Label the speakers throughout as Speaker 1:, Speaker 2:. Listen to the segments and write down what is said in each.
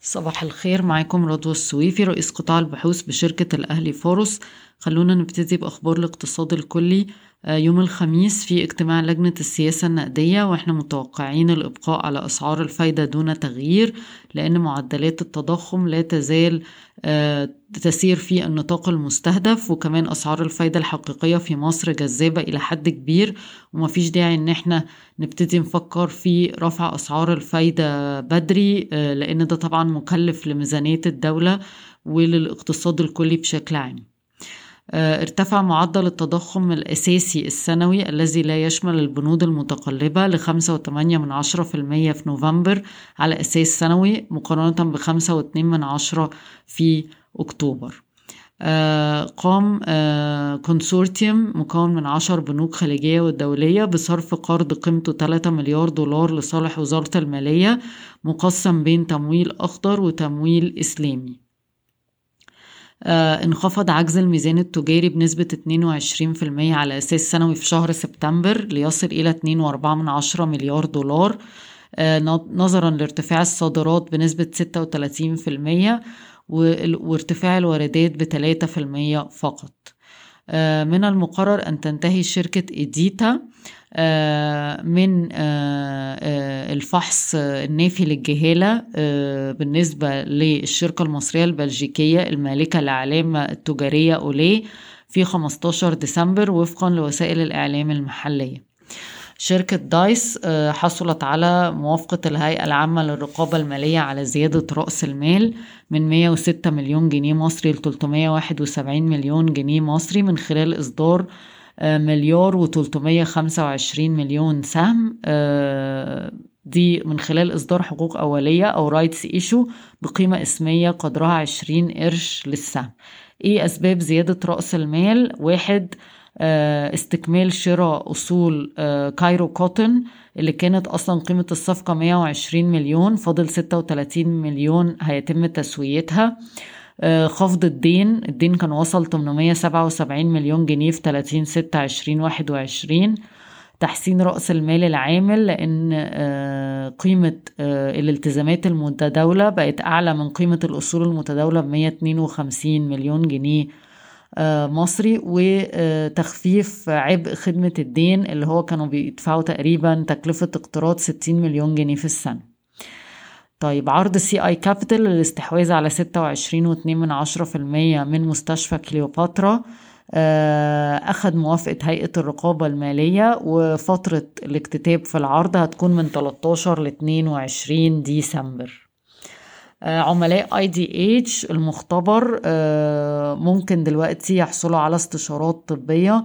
Speaker 1: صباح الخير معاكم رضوى السويفي رئيس قطاع البحوث بشركة الأهلي فاروس. خلونا نبتدي بأخبار الاقتصاد الكلي. يوم الخميس في اجتماع لجنة السياسة النقدية وإحنا متوقعين الإبقاء على أسعار الفايدة دون تغيير لأن معدلات التضخم لا تزال تسير في النطاق المستهدف وكمان أسعار الفايدة الحقيقية في مصر جذابة إلى حد كبير ومفيش داعي إن إحنا نبتدي نفكر في رفع أسعار الفايدة بدري لأن ده طبعا مكلف لميزانية الدولة وللإقتصاد الكلي بشكل عام. ارتفع معدل التضخم الأساسي السنوي الذي لا يشمل البنود المتقلبة من عشرة في المية في نوفمبر على أساس سنوي مقارنة من عشرة في أكتوبر. قام كونسورتيوم مكون من عشر بنوك خليجية والدولية بصرف قرض قيمته 3 مليار دولار لصالح وزارة المالية مقسم بين تمويل أخضر وتمويل إسلامي. آه انخفض عجز الميزان التجاري بنسبة 22% على أساس سنوي في شهر سبتمبر ليصل إلى 2.4 مليار دولار. آه نظرا لارتفاع الصادرات بنسبة 36% وارتفاع الواردات ب 3% فقط. آه من المقرر أن تنتهي شركة إيديتا من الفحص النافي للجهالة بالنسبة للشركة المصرية البلجيكية المالكة للعلامة التجارية أولي في 15 ديسمبر وفقا لوسائل الإعلام المحلية. شركة دايس حصلت على موافقة الهيئة العامة للرقابة المالية على زيادة رأس المال من 106 مليون جنيه مصري ل 371 مليون جنيه مصري من خلال إصدار مليار وتلتمية خمسة وعشرين مليون سهم. دي من خلال إصدار حقوق أولية أو rights issue بقيمة اسمية قدرها عشرين قرش للسهم. إيه أسباب زيادة رأس المال؟ واحد استكمال شراء أصول Cairo Cotton اللي كانت أصلا قيمة الصفقة 120 مليون فاضل 36 مليون هيتم تسويتها. خفض الدين. الدين كان وصل 877 مليون جنيه في 30 6 20 21 تحسين رأس المال العامل لأن قيمة الالتزامات المتداولة بقت أعلى من قيمة الأصول المتداولة ب 152 مليون جنيه مصري. وتخفيف عبء خدمة الدين اللي هو كانوا بيدفعوا تقريبا تكلفة اقتراض 60 مليون جنيه في السنة. طيب عرض CI Capital للاستحواذ على ستة وعشرين واتنين من عشرة في المية من مستشفى كليوباترا أخذ موافقة هيئة الرقابة المالية وفترة الاكتتاب في العرض هتكون من 13 ل 22 ديسمبر. عملاء IDH المختبر ممكن دلوقتي يحصلوا على استشارات طبية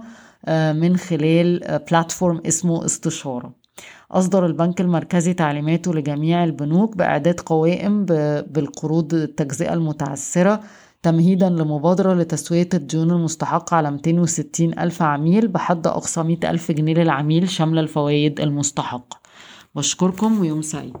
Speaker 1: من خلال platform اسمه استشارة. أصدر البنك المركزي تعليماته لجميع البنوك بإعداد قوائم بالقروض التجزئة المتعثرة تمهيدا لمبادرة لتسوية الديون المستحقة على 260 ألف عميل بحد أقصى 100 ألف جنيه للعميل شاملة الفوائد المستحقة. بشكركم ويوم سعيد.